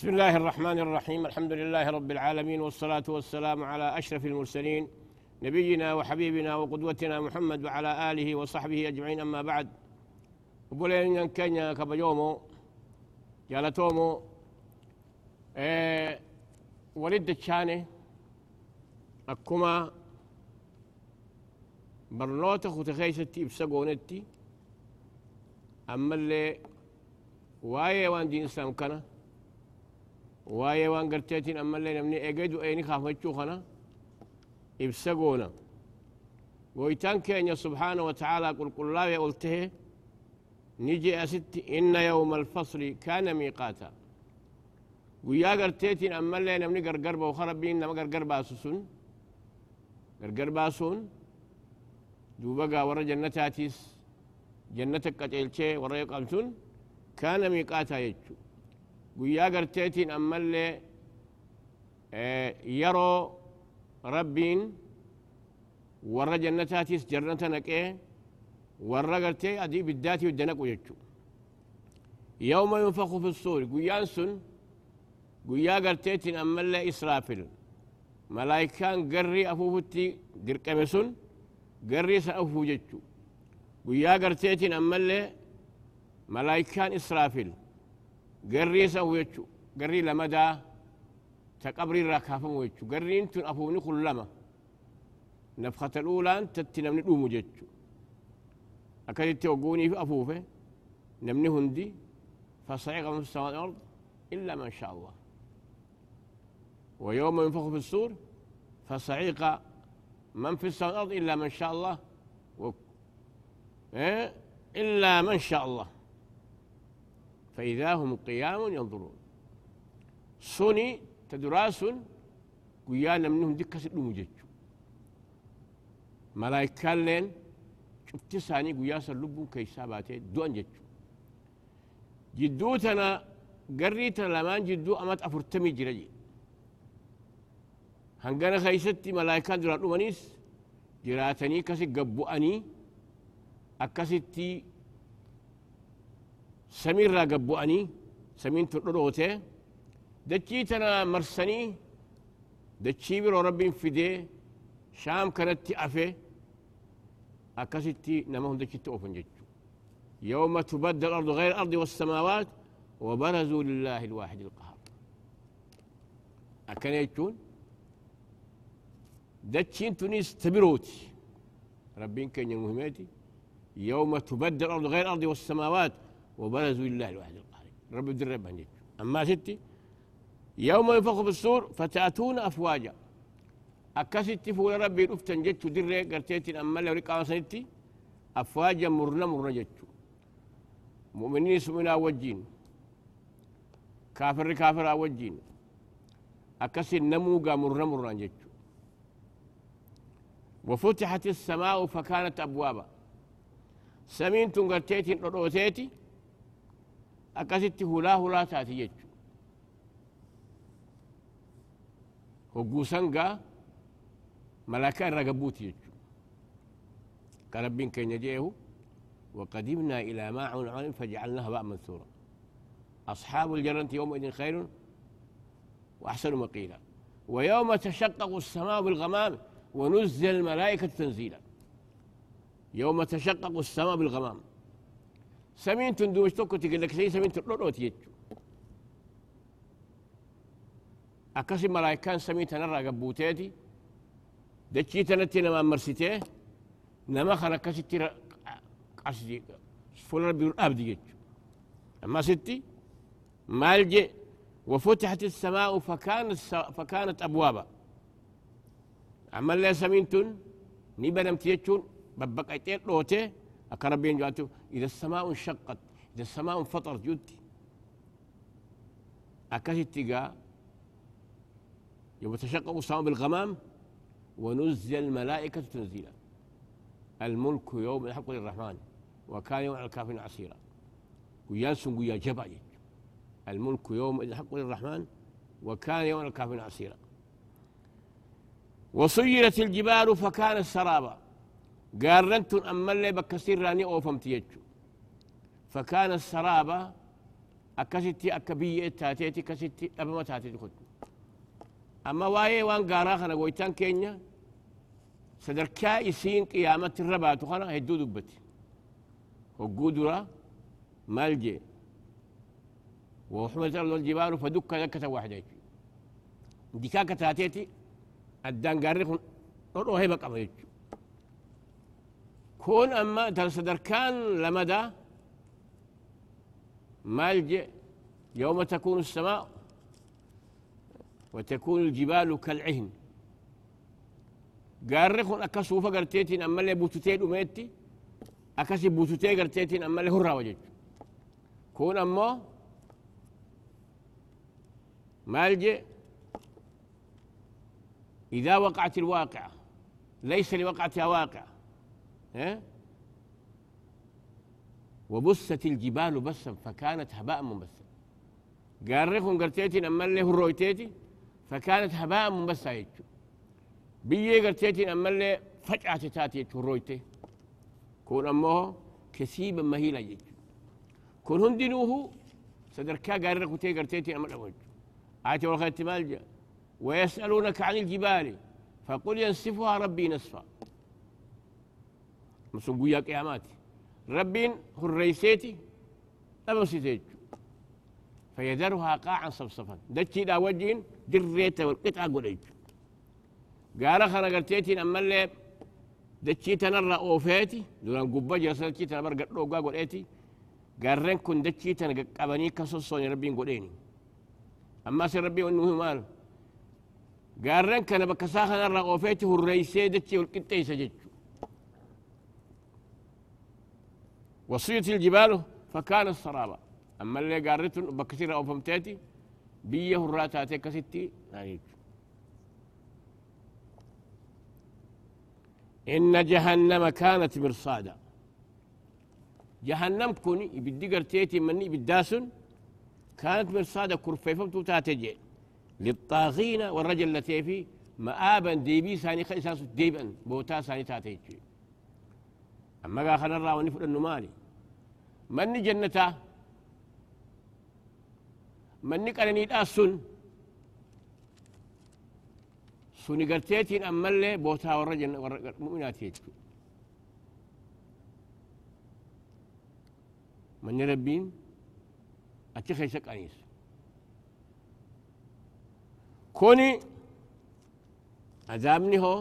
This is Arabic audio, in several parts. بسم الله الرحمن الرحيم الحمد لله رب العالمين والصلاة والسلام على أشرف المرسلين نبينا وحبيبنا وقدوتنا محمد وعلى آله وصحبه أجمعين أما بعد أقول إن كان كبيومو جالتومو إيه ولد الشاني أكما برنوتا ختخيستي بسقونتي أما اللي وايه وان دي إنسان كانت وايه وان قرتيتين اما اللي نمني اقيد وايني خافتشو خنا ابسقونا ويتان كينيا سبحانه وتعالى قل قل لا يقولته نجي أست إن يوم الفصل كان ميقاتا ويا قرتيتين أما اللي نمني قرقر وخربين نما قرقر باسسون قرقر باسون دوبقى ورا جنتاتيس جنتك قتلتي ورا يقامسون كان ميقاتا يجو guyyaa garteetiin ammallee yeroo rabbiin warra jannataatiis na naqee warra gartee adii biddaatiif danaqu jechu yawma yunfaku fi suuri guyyaan sun guyyaa garteetiin ammallee israafil malaayikaan garrii afuufutti dirqame sun garri isa afuufu jechu guyyaa garteetiin ammallee malaayikaan israafil قري سو يتشو قري لمدا تقبري الركافم ويتشو قري انتو أفوني كل لما نفخة الأولى انت تنمني الأم جتشو أكاد يتوقوني في أفوفه نمني هندي فصيغ من السماء الأرض إلا ما شاء الله ويوم ينفخ في السور فصعيق من في السماء الأرض إلا ما شاء الله و... إيه؟ إلا ما شاء الله فإذا هم قيام ينظرون سوني تدراس قيانا منهم دكة المجج ملائكة لين شفت ساني قياس اللب كيساباتي دون جج جدوتنا قريتنا لمان جدو أمات أفرتمي جرجي هنغانا خيستي ملائكة دران أمانيس jiraatanii kasi gabbu'anii تي سمير راقبو أني سمين تردوته دجي مرسني دجي برو ربي فدي شام كانت أفي أكستي نمهم دجي تأوفن جتو يوم تبدل الأرض غير الأرض والسماوات وبرزوا لله الواحد القهار أكن يجون دتشين تونيس تبروتي ربين كان يوم تبدل الأرض غير الأرض والسماوات وبرزوا لله الواحد القهار رب الدرب أما ستي يوم ينفخ في الصور فتأتون أفواجا أكست فول ربي رفتن جت در قرتيت أما لو رقا سنتي أفواجا مرنا مرنا جت مؤمنين سمنا وجين كافر كافر وجين أكس النموغا مرنا مرنا جت وفتحت السماء فكانت أبوابا سمين تنقرتيت نروتيتي akkasitti hulaa hulaa taati jechu hogguu sangaa malakaa irra gabbuuti jechu ka rabbiin keenya jeehu وقدمنا إلى ما عملوا عمل فجعلناها باء منثورا أصحاب الجنة يومئذ خير وأحسن مقيلا ويوم تشقق السماء بالغمام ونزل الملائكة تنزيلا يوم تشقق السماء بالغمام samiintun duuch tokkoti galaksii samiintun dhodhooti jechu akkasi malaayikaan samii tanarraa gabbuuteeti dachii tanatti namaan marsitee nama kan akkasitti fuuldura biroo dhaabdi jechu amma asitti maal je وفتحت السماء فكانت فكانت ابوابا عمل لها سمينتون ني بنمت يجون ببقيتين روتي أكن ربي جواته إذا السماء انشقت إذا السماء انفطرت جدي أكاش اتقى يوم تشقق السماء بالغمام ونزل الملائكة تنزيلا الملك يوم الحق للرحمن وكان يوم على الكافرين عسيرا وياسم ويا جبل الملك يوم الحق للرحمن وكان يوم على الكافرين عسيرا وصيرت الجبال فكانت سرابا قارنتن أما اللي بكسير راني أوفمت يجو فكان السرابة أكستي أكبية تاتيتي كستي ما تاتيتي خد أما واي وان قارا خنا قويتان كينيا سدركا يسين قيامة الربات خنا هدو دبتي وقودرا مالجي وحملت الأرض الجبال فدك لك واحدة ديكا كتاتيتي الدان قاري خن أروه هيبك أبا يجو كون أما دركان لمدى ملجئ يوم تكون السماء وتكون الجبال كالعهن قارخون أكسوفا قرتيتين أما اللي بوتوتين أميتي أكسي بوتوتين قرتيتين أما اللي هرى وجد كون أما مالجئ إذا وقعت الواقعة ليس لوقعتها واقعه وبست الجبال بسا فكانت هباء منبثا قال لكم قرتيتي أما اللي رويتيتي فكانت هباء منبثا يتشو بيي قرتيتي أما اللي فجأة تاتي رويتي كون أمه كسيبا مهيلا يتشو كون هندنوه صدركا قال لكم تي قرتيتي أما هو آتي والخير تمالجا ويسألونك عن الجبال فقل ينسفها ربي نسفا مسون قويا قياماتي ربين هريسيتي أبسيتي فيذرها قاعا صفصفا دتشي دا وجين دريتا والقطعة قريت قال أخرى قرتيتي نما اللي دتشي تنرى أوفيتي دولان قبا جرسل تشي تنبر قطلو قا قريتي قال رنكن دتشي تنقباني كسوصوني ربين قريني أما سي ربي وإنه مال قال رنك أنا بكساخة نرى أوفيتي هريسي دتشي والقطعي سجد وصيت الجبال فكان السرابة أما اللي قارتن بكثير أو فمتاتي بيه الراتاتي كستي إن جهنم كانت مرصادا جهنم كوني يبدي قرتيتي مني بالداسن كانت مرصادة كرفيفة بتوتاتي للطاغين والرجل التي فيه مآبا ديبي ساني خيساس ديبا بوتا ساني تاتي أما قال خلنا راوني فرن مالي manni jannataa manni qananiidhaas sun suni garteetiin ammallee bootaa warra warra mu'minaati jechu manni rabbiin achi keessa qaniisu kuni azaabni hoo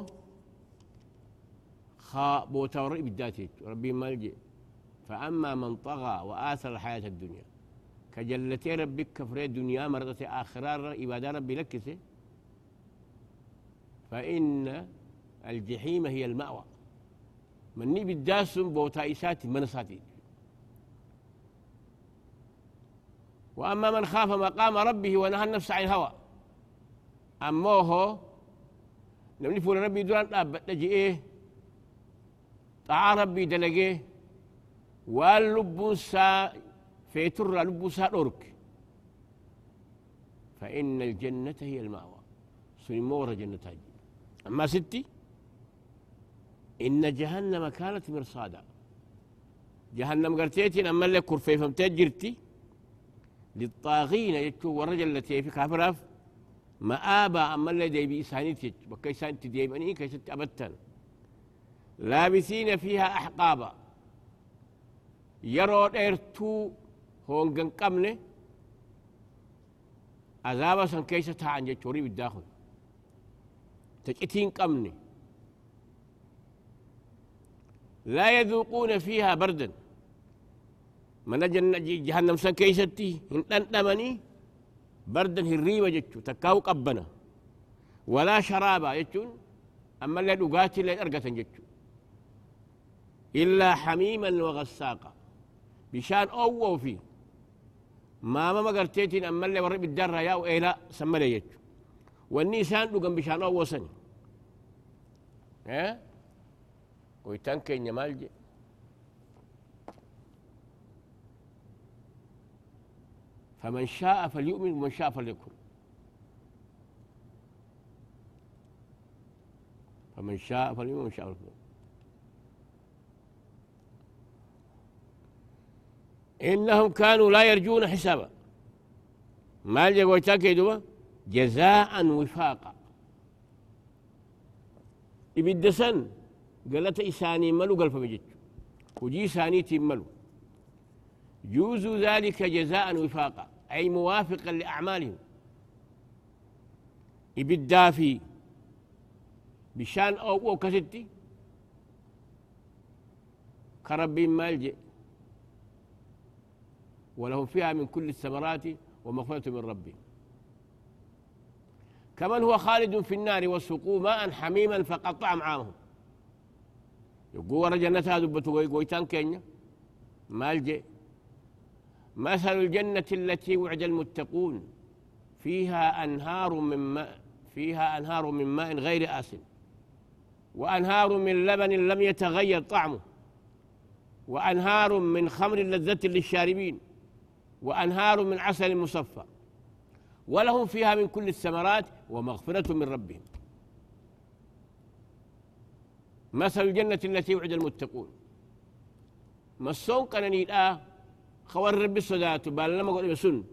haa bootaa warra ibiddaati jechu rabbiin maal jedhe فأما من طغى وآثر الحياة الدنيا كجلتي ربك كفري دنيا مرضتي آخرة إبادة ربي لك فإن الجحيم هي المأوى من نبي الداسم بوتائسات منصاتي وأما من خاف مقام ربه ونهى النفس عن الهوى أموه لم يفول ربي دوران أبت نجي إيه طاعة ربي دلقيه waan lubbuun isaa feeturraa lubbuu فإن الجنة هي المأوى سن مورة جنة هاجي أما ستي إن جهنم كانت مرصادا جهنم قرتيتي أما لك كرفي فمتجرتي للطاغين يتو ورجل التي في كافراف مآبا أما اللي ديبي إسانيتي بكي سانتي ديباني كي ست أبتن لابثين فيها أحقابا yeroo dheertuu hoonga hin qabne azaaba san keessa taa'an jechuu horii biddaa kun ta qitii hin qabne laa yaduuquuna fiihaa bardan mana jahannam san keeysatti hin dhandhamanii bardan hin riiba jechuu takkaahu qabbana walaa sharaaba jechuun ammallee dhugaatii illee argatan jechuu illaa hamiiman wagasaaqa بشان أو وفي ما ما ما قرتيتين أما اللي ورب الدرة يا وإيلا سمى لي يجو والنيسان لقم بشان أو سني ها إيه؟ ويتنكين يمالجي فمن شاء فليؤمن ومن شاء فليكفر فمن شاء فليؤمن ومن شاء فليكفر إنهم كانوا لا يرجون حسابا ما يجب تأكدوا جزاء وفاقا إبدا سن قالت إساني ملو قال فمجد وجي ساني تملو جوز ذلك جزاء وفاقا أي موافقا لأعمالهم إبدا في بشان أو كستي كربي مالجئ ولهم فيها من كل الثمرات ومغفرة من ربهم كمن هو خالد في النار وسقوا ماء حميما فقطع معاهم يقول ورا جنتها دبتو قويتان كينيا الجي مثل الجنة التي وعد المتقون فيها أنهار من ماء فيها أنهار من ماء غير آسن وأنهار من لبن لم يتغير طعمه وأنهار من خمر لذة للشاربين وأنهار من عسل مصفى ولهم فيها من كل الثمرات ومغفرة من ربهم مثل الجنة التي وعد المتقون مسون قنني الآه خوار ربي بل لما قلت بسن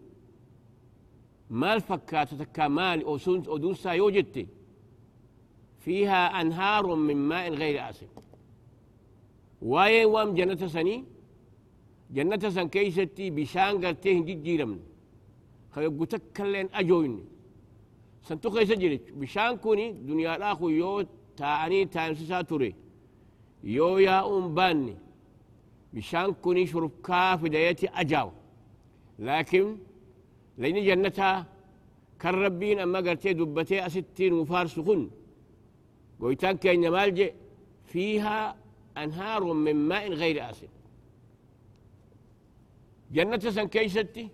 مال فكات تكامال أو سن أو دونسا يوجدت فيها أنهار من ماء غير آسف وين وام جنة سنين جنة سان كيستي بشان قرتين جيجيرم خيو تكلين أجوين سان تو كيس جيرت بشان كوني دنيا الأخو يو تاني تانسيسا ساتوري يو يا أم باني بشان كوني شرب كاف دايتي أجاو لكن لين جنتها كربين أما قرتي دبتي أستين مفارس كن قويتان كاين مالجي فيها أنهار من ماء غير آسن جنة سن كيستي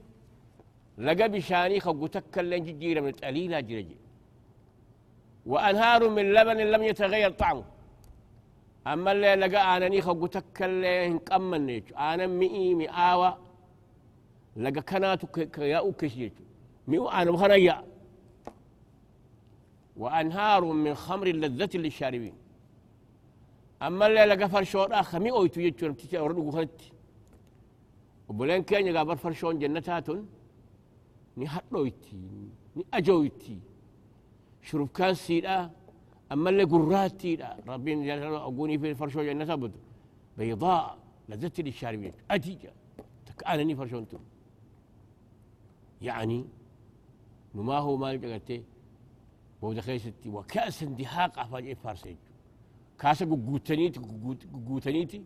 لقى بشاني وقتك لين جيرة من قليلة جرجي وأنهار من لبن لم يتغير طعمه أما اللي لقى أنا أنني خقوتك لين كمن أنا مئي مئاوة لقى كناتو كياو كشيت مئو أنا مخنيا وأنهار من خمر اللذة للشاربين أما اللي لقى فرشور آخر مئو يتوجد تشارب تشارب وبلين كان يقع برفر شون جنتاتون نحطو يتين نأجو يتين شروف كان سيدا أما اللي قراتي لا ربين أقوني في الفرشون جنة بدو بيضاء لذت للشاربين أديجا تكأنني فرشون تو يعني نما هو ما يقلتي بود خيستي وكأس اندهاق أفاجئ فارسيج كأس قوتنيتي قوتنيتي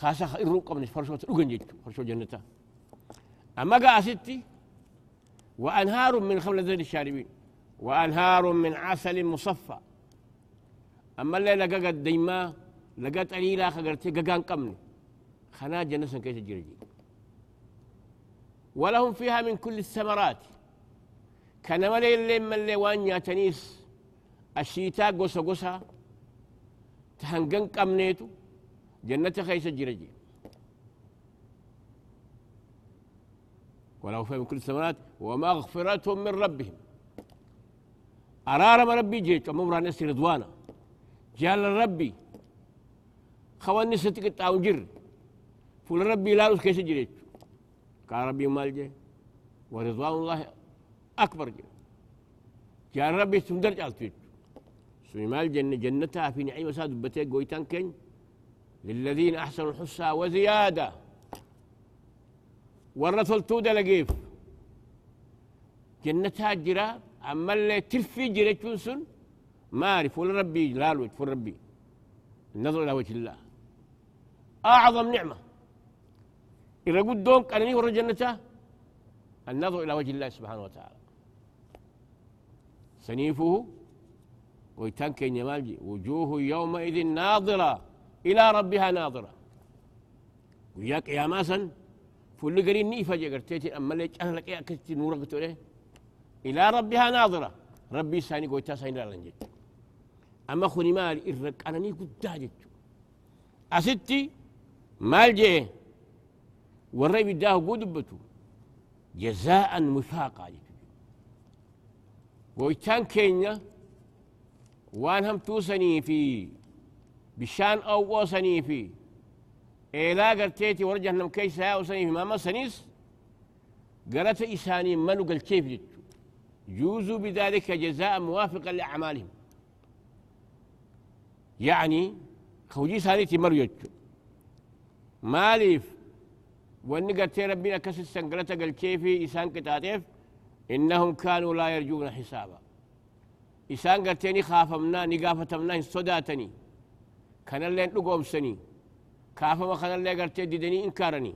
خاصة irruu qabne farsoota dhugan jechu farsoo jannataa أما قاستي وأنهار من خمر ذات الشاربين وأنهار من عسل مصفى أما اللي لقاقت ديما لقات أليلا خقرتي قاقان قمني خنا جنسا كيس الجرجي ولهم فيها من كل الثمرات كان ملي اللي ملي وان يا تنيس الشيتا قوسا قوسا تهنقن قمنيتو جنة خيسة جرجي ولو فهم من كل الثمرات ومغفرة من ربهم أرارم ربي جيت أمور نسي رضوانا جال ربي خوان نسيتك التعاون جر فول ربي لا كيس جريت قال ربي مال جي ورضوان الله أكبر جي جال ربي سندر جالتويت سمي مال جنة جنة في نعيم بتيك قويتان كين للذين أحسنوا الحسنى وزيادة والرسول تودا لقيف جنتها هاجرة أما اللي تلفي جرا جنسون ما أعرف ولا ربي لا الوجه فول ربي النظر إلى وجه الله أعظم نعمة إذا قد دونك أنا ورا جنته النظر إلى وجه الله سبحانه وتعالى سنيفه ويتنكن يمالجي وجوه يومئذ ناظره إلى ربها ناظرة وياك يا ماسن فل قرين نيفا جقرتيتي أما ليش أهلك يا كتي نورك تولي إلى ربها ناظرة ربي ساني قويتا ساني لالنجي أما خوني مال إرك أنا ني قد أستي مال جيه والرأي بداه قدبتو جزاء وفاقا ويتان كينيا وانهم توسني في بشان أو وصني في إيه لا قرتيتي ورجه نم كيس يا وصني في ما سنيس قرت إساني منو قل كيف جوزوا بذلك جزاء موافقا لأعمالهم يعني خوجي سانيتي تمر يجو ماليف والنقر تي ربنا كسس سنقرتا قل كيف إسان كتاتيف إنهم كانوا لا يرجون حسابا إسان قرتيني خافمنا نقافتمنا صداتني كان اللي نقوم سني كافة ما كان اللي قرتي ديني إنكارني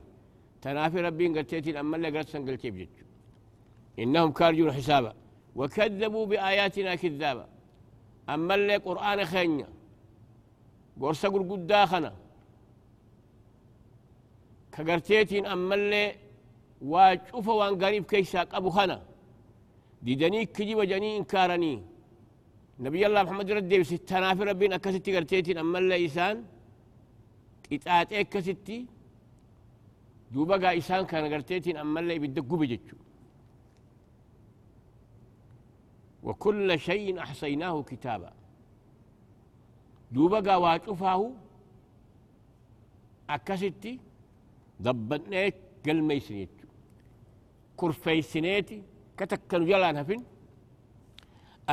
تنافي ربي قرتي الأمم اللي قرتي سنقلتي بجد إنهم كارجون حسابا وكذبوا بآياتنا كذابا أما اللي قرآن خينيا قرصة قرقود داخنا كقرتيتين أما اللي واجفة وان قريب كيساك أبو خنا ديدني كجي وجني إنكارني نبي الله محمد ردي ستة نافي ربين أكسيتي قرتيتين أما الله إسان إتاعت إيه أكسيتي دوبا قا إسان كان قرتيتين أما الله بدقو بجتشو وكل شيء أحصيناه كتابا دوبا قا واتفاه أكسيتي ضبطناه قلمي سنيتشو كرفي سنيتي كتكن جلان هفين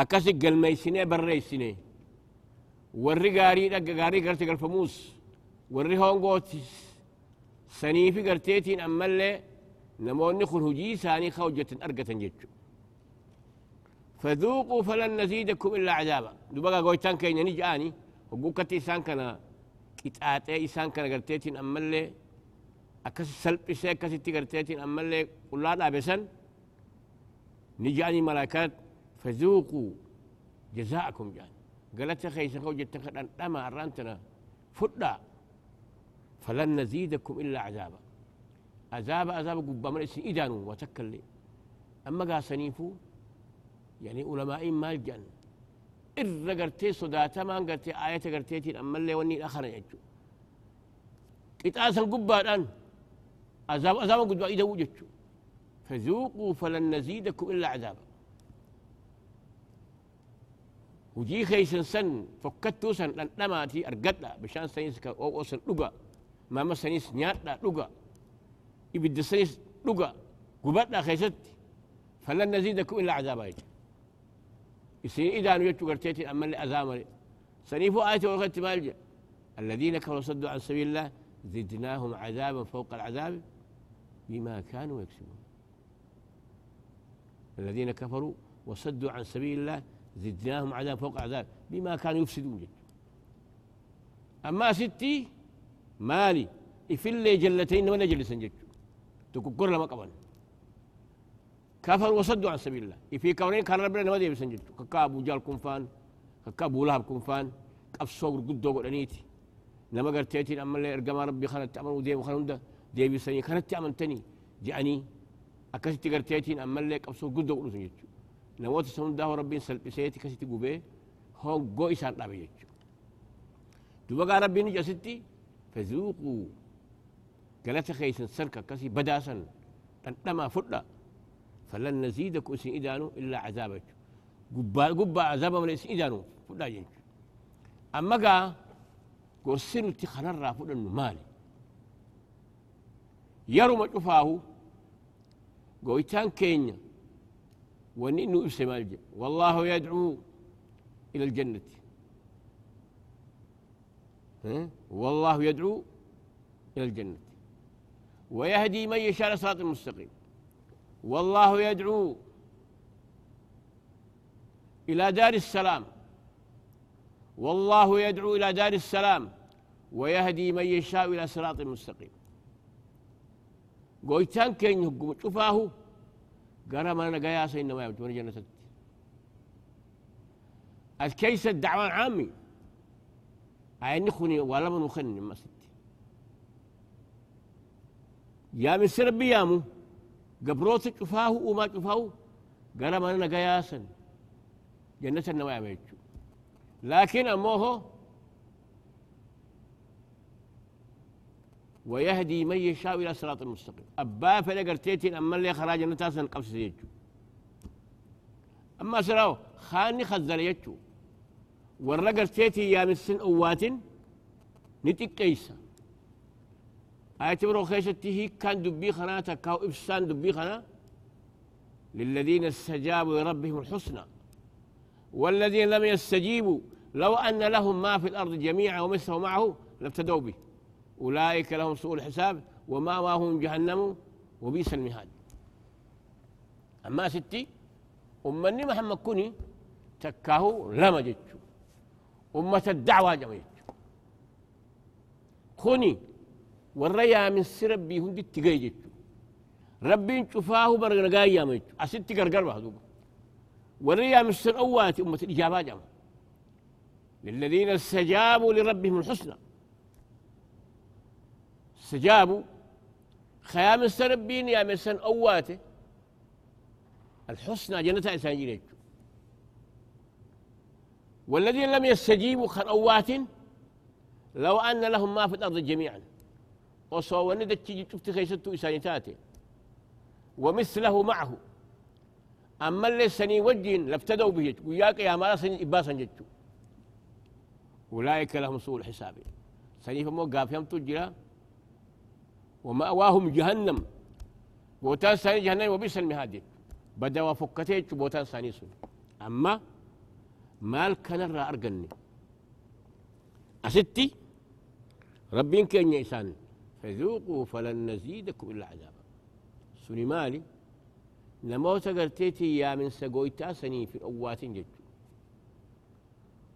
أكس قلميسني بريسني ورّي غاري دقا غاري قرتي قلفموس ورّي هونغوتس سنيفي قرتيتين أما اللي نموني خل هجي ساني خوجة أرقة جتشو فذوقوا فلن نزيدكم إلا عذابا دبقى قويتان كين نجعاني وقوكتي إسان كان قطعتي إسان كان قرتيتين أما اللي أكس سلب إسان كسيتي قرتيتين أما اللي قلال أبسن نجعاني ملاكات فذوقوا جزاءكم جان يعني. قالت يا سخو أن أما أرانتنا فدا فلن نزيدكم إلا عذابا عذاب عذاب قبا من اسم ادانو وتكل لي أما سنيفو يعني علماء ما الجن إر قرتي صداتا ما قرتي آية قرتي أما اللي وني الآخر يجو قطاسا قبا الآن عذاب عذاب قبا إذا وجدتو فذوقوا فلن نزيدكم إلا عذابا وجي خي سن فكتو سن لن نماتي أرقدا بشان سنيس أو أو سن لغا ما ما سنيس نياتا لغا يبدي سنيس لغا قبطنا خي ست فلن نزيدكو إلا عذابا يجي إذا نجتو قرتيتي أما اللي سنيفو آيتي وغتي مالجا الذين كانوا صدوا عن سبيل الله زدناهم عذابا فوق العذاب بما كانوا يكسبون الذين كفروا وصدوا عن سبيل الله زدناهم عذاب فوق عذاب بما كانوا يفسدون جد أما ستي مالي إفلي جلتين ولا جلسا جد تككر لما قبل كفر وصدوا عن سبيل الله في كورين كان ربنا نودي بسن كاكا أبو جال كنفان كاكا أبو لهب كنفان قبصوا قدو لما نما قرتيتين أما اللي إرقام ربي خانت أمر وديم خلون ده ديبي سنجد كانت أمنتني جاني أكست قرتيتين أما اللي قبصوا قدو قرنيتي namoota isa hundaa rabbiin salphiseeti kasiti gubee hongoo isaan dhabe jechu duba gaa rabbiin ija asitti fazuuquu galata keeysan salka akkasii badaasan dhandhamaa fudha falan naziidaku isin idaanu illaa cazaaba jechu gubbaa cazaaba malee isin idaanu fudhaa jechu amma gaa gorsi nuti kanarraa fudhannu maali yaruma cufaahu goytaan keenya ونينو اسم الجنة والله يدعو إلى الجنة ها؟ والله يدعو إلى الجنة ويهدي من يشاء صراط المستقيم والله يدعو إلى دار السلام والله يدعو إلى دار السلام ويهدي من يشاء إلى صراط مستقيم قويتان كين شفاهو قرا ما انا قياسه انما يبت وانا جنتك الكيس الدعوان عامي نخوني ولا من مخني ما ستي يا من سربي يامو قبروت كفاه وما كفاه قرا ما انا قياسا جنة النوايا بيتشو لكن اموهو ويهدي من يشاء الى صراط المستقيم ابا فلا قرتيتي اما اللي خراج نتاسا قبس يجو اما سراو خاني خزر يجو ورا قرتيتي يا مسن اوات نتكيسا آية برو خيشتي هي كان دبي خنا تكاو إفسان دبي خنا للذين استجابوا لربهم الحسنى والذين لم يستجيبوا لو أن لهم ما في الأرض جميعا ومثله معه لابتدوا به أولئك لهم سوء الحساب ومأواهم جهنم وبئس المهاد أما ستي أمني محمد كوني تكاهو لما جتشو أمة الدعوة جمع كوني خوني والريا من سربي هندي تقاي جتشو ربي انشفاه برقايا ما جتشو أستي قرقر بهدوبة والريا من سر أوات أمة الإجابة جمع للذين استجابوا لربهم الحسنى استجابوا خيام السربين يا مسن أواته الحسنى جنة إنسان جريت والذين لم يستجيبوا أوات لو أن لهم ما في الأرض جميعا وصوى ندت تجي تفتخي ستو إسانيتاته ومثله معه أما اللي سني وجين لابتدوا به وياك يا مالا سني إباسا جتو أولئك لهم سوء الحساب سني فمو قافهم تجرا ومأواهم جهنم بوتان ثاني جهنم وبئس المهاد بدا وفكتي بوتان ثاني سن أما مال كان را أرجني أستي ربين كان يسان فذوقوا فلن نزيدكم إلا عذابا سني مالي نموت قرتيتي يا من سقويتا سني في أوات جد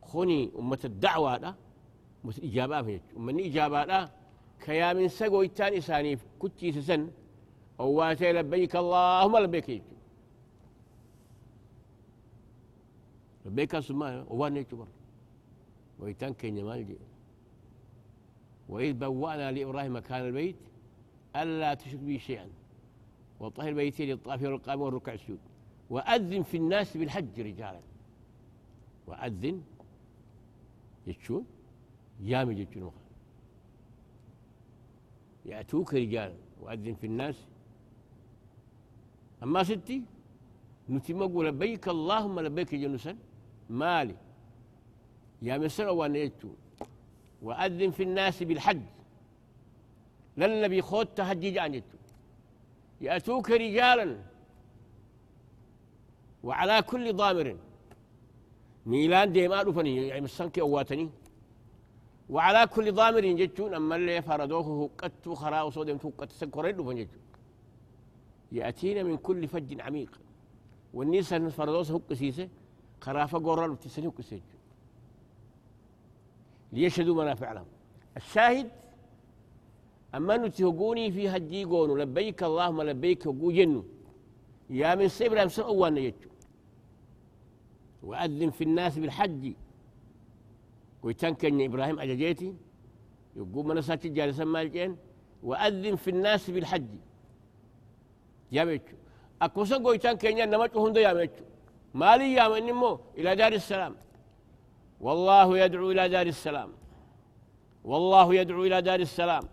خوني أمة الدعوة لا مت إجابة في أمني إجابة لا كيا من سقو إتان إساني كتي سسن أواتي لبيك اللهم لبيك لبيك السماء وان يجبر ويتان كين مالجي وإذ بوأنا لإبراهيم مكان البيت ألا تشرك بي شيئا وطهر بيتي للطافير والقائم والركع السجود وأذن في الناس بالحج رجالا وأذن يجشون يامي يجشون يأتوك رجال وأذن في الناس أما ستي نتم أقول لبيك اللهم لبيك جنسا مالي يا مسر وأنا وأذن في الناس بالحج نبي خود تهجج عن يأتوك رجالا وعلى كل ضامر ميلان ديما وفني يعني مسنك أواتني وعلى كل ضامر جتون أما اللي فردوه قد خرا وصودم فقت سكرين يأتينا من كل فج عميق فردوه هو قسيسة خرا فقرر وتسني هقسيجو ليشهدوا منافع لهم الشاهد أما نتهقوني في هجي قونو لبيك اللهم لبيك وقو جنو يا من سبرا مسأوان يجو وأذن في الناس بالحج ويتنكن إبراهيم أججيتي يقوم من ساتي جالسا الجين وأذن في الناس بالحج يا يابتشو أكوسا قويتان كينيا نمتو هندو يامتشو مالي يام مو إلى دار السلام والله يدعو إلى دار السلام والله يدعو إلى دار السلام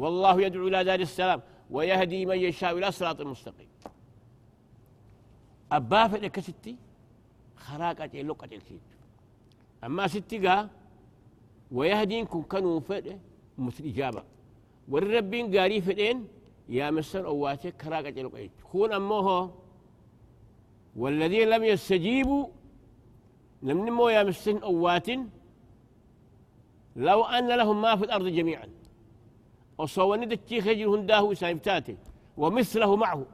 والله يدعو إلى دار السلام ويهدي من يشاء إلى صراط المستقيم أبا فلك ستي خراقة لقة الكيت أما ويهدين كن كانوا فد إجابة والربين قاري فدين يا مصر أواتي كراقة جلقيت كون أموه والذين لم يستجيبوا لم نمو يا مصر أوات لو أن لهم ما في الأرض جميعا وصواني التيخ يجل هنداه ومثله معه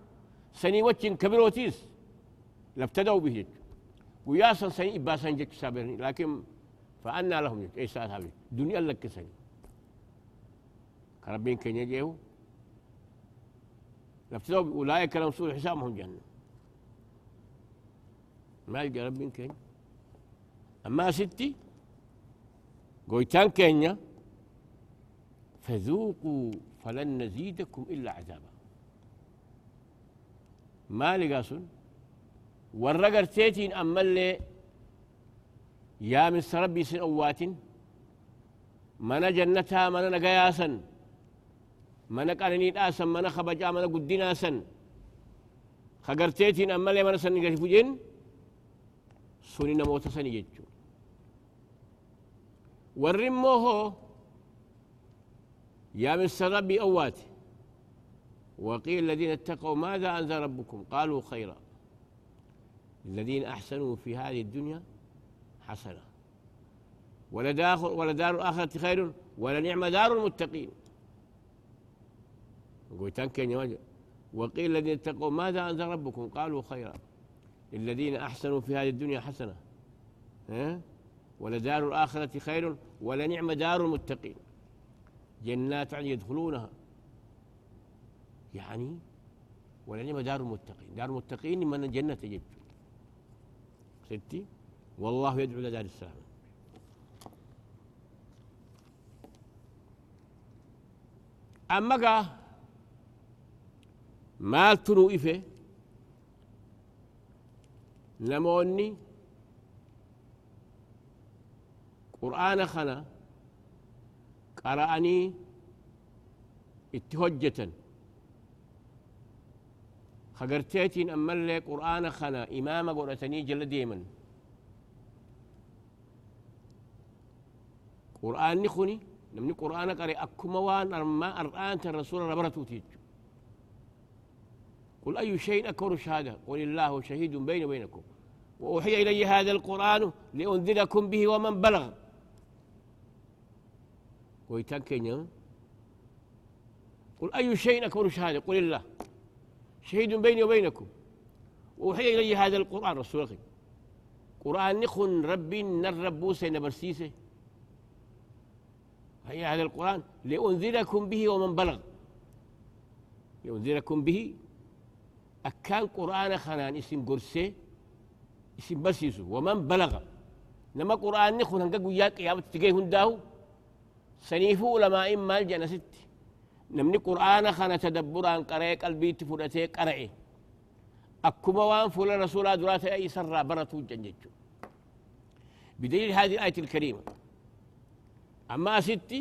سني وجه كبيروتيس لابتدوا به ويا سنسني إبا جك سابرني لكن فأنا لهم إيش إيسا هذه دنيا لك سني كربين كن يجيو لفتوا أولئك لهم سوء حسابهم جنة ما يلقى ربين كن أما ستي قويتان كينيا فذوقوا فلن نزيدكم إلا عذابا ما لقاسون والرجل تيتين أم يا من سربي سنوات من جنتها من نقياسا من قالني آسا من خبجا من قدناسا خقرتيتين أم من سنقل فجين سنين موت سنجج ورموه يا من سربي أوات وقيل الذين اتقوا ماذا أنزل ربكم قالوا خيرا الذين أحسنوا في هذه الدنيا حسنة ولدار ولدار الآخرة خير ولنعم دار المتقين قلت كان وقيل الذين اتقوا ماذا أنزل ربكم قالوا خيرا الذين أحسنوا في هذه الدنيا حسنة ولدار الآخرة خير ولنعم دار المتقين جنات عدن يدخلونها يعني ولنعم دار المتقين دار المتقين من الجنة تجد ستي والله يدعو إلى دار السلامة أما قا ما ترو إفه نموني قرآن خنا قرأني اتهجة خقرتيتين أملي قرآن خنا إمام قرأتني جل ديما قرآن نخني نمني قرآن قري أكما وان أرما أرآن الرسول ربرتو تيجو قل أي شيء أكبر شهادة قل الله شهيد بيني وبينكم وأوحي إلي هذا القرآن لأنذركم به ومن بلغ ويتكن قل أي شيء أكبر شهادة قل الله شهيد بيني وبينكم وحي إلي هذا القرآن رسول الله قرآن نخن ربي نرب بوسي نبرسيسي هي هذا القرآن لأنذركم به ومن بلغ لأنذركم به أكان قرآن خنان اسم قرسي اسم برسيسو ومن بلغ لما قرآن نخن هنقا قياك يا بتتقيه سنيفو لما إما الجنة ستي نمني قرآن خانة تدبر عن قرأي قلبي تفرتي قرأي أكما وان فول رسول دراتا أي سر برتو جنجتو بدليل هذه الآية الكريمة أما ستي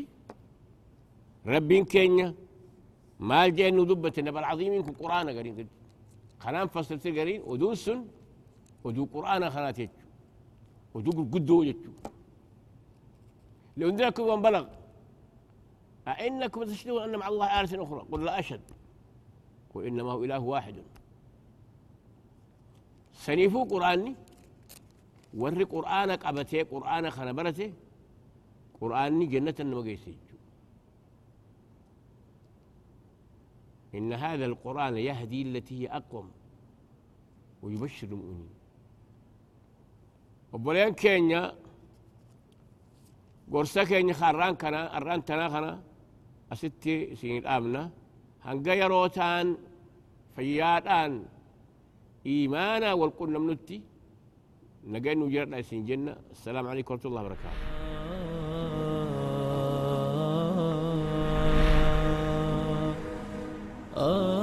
ربي كينيا ما جاي ندبة نبى العظيم إنكم قرآن قرين قد خلان فصلت قرين ودوس ودو قرآن خانات ودو قدو جتو لو ندركم بلغ أئنكم تشهدون أن مع الله آلة أخرى قل لا أشهد وإنما هو إله واحد سنيفو قرآني ورّي قرآن قبته قرآن خنبرته قرآني جنة المقيسي إن هذا القرآن يهدي التي هي أقوم ويبشر المؤمنين وبلين كينيا قرسا كينيا خران كنا أران تنا خنا أستي سين أمنا هنجا يروتان فياتان إيمانا والقلنا منتي نجينا جرنا سين جنة السلام عليكم ورحمة الله وبركاته Oh. Uh.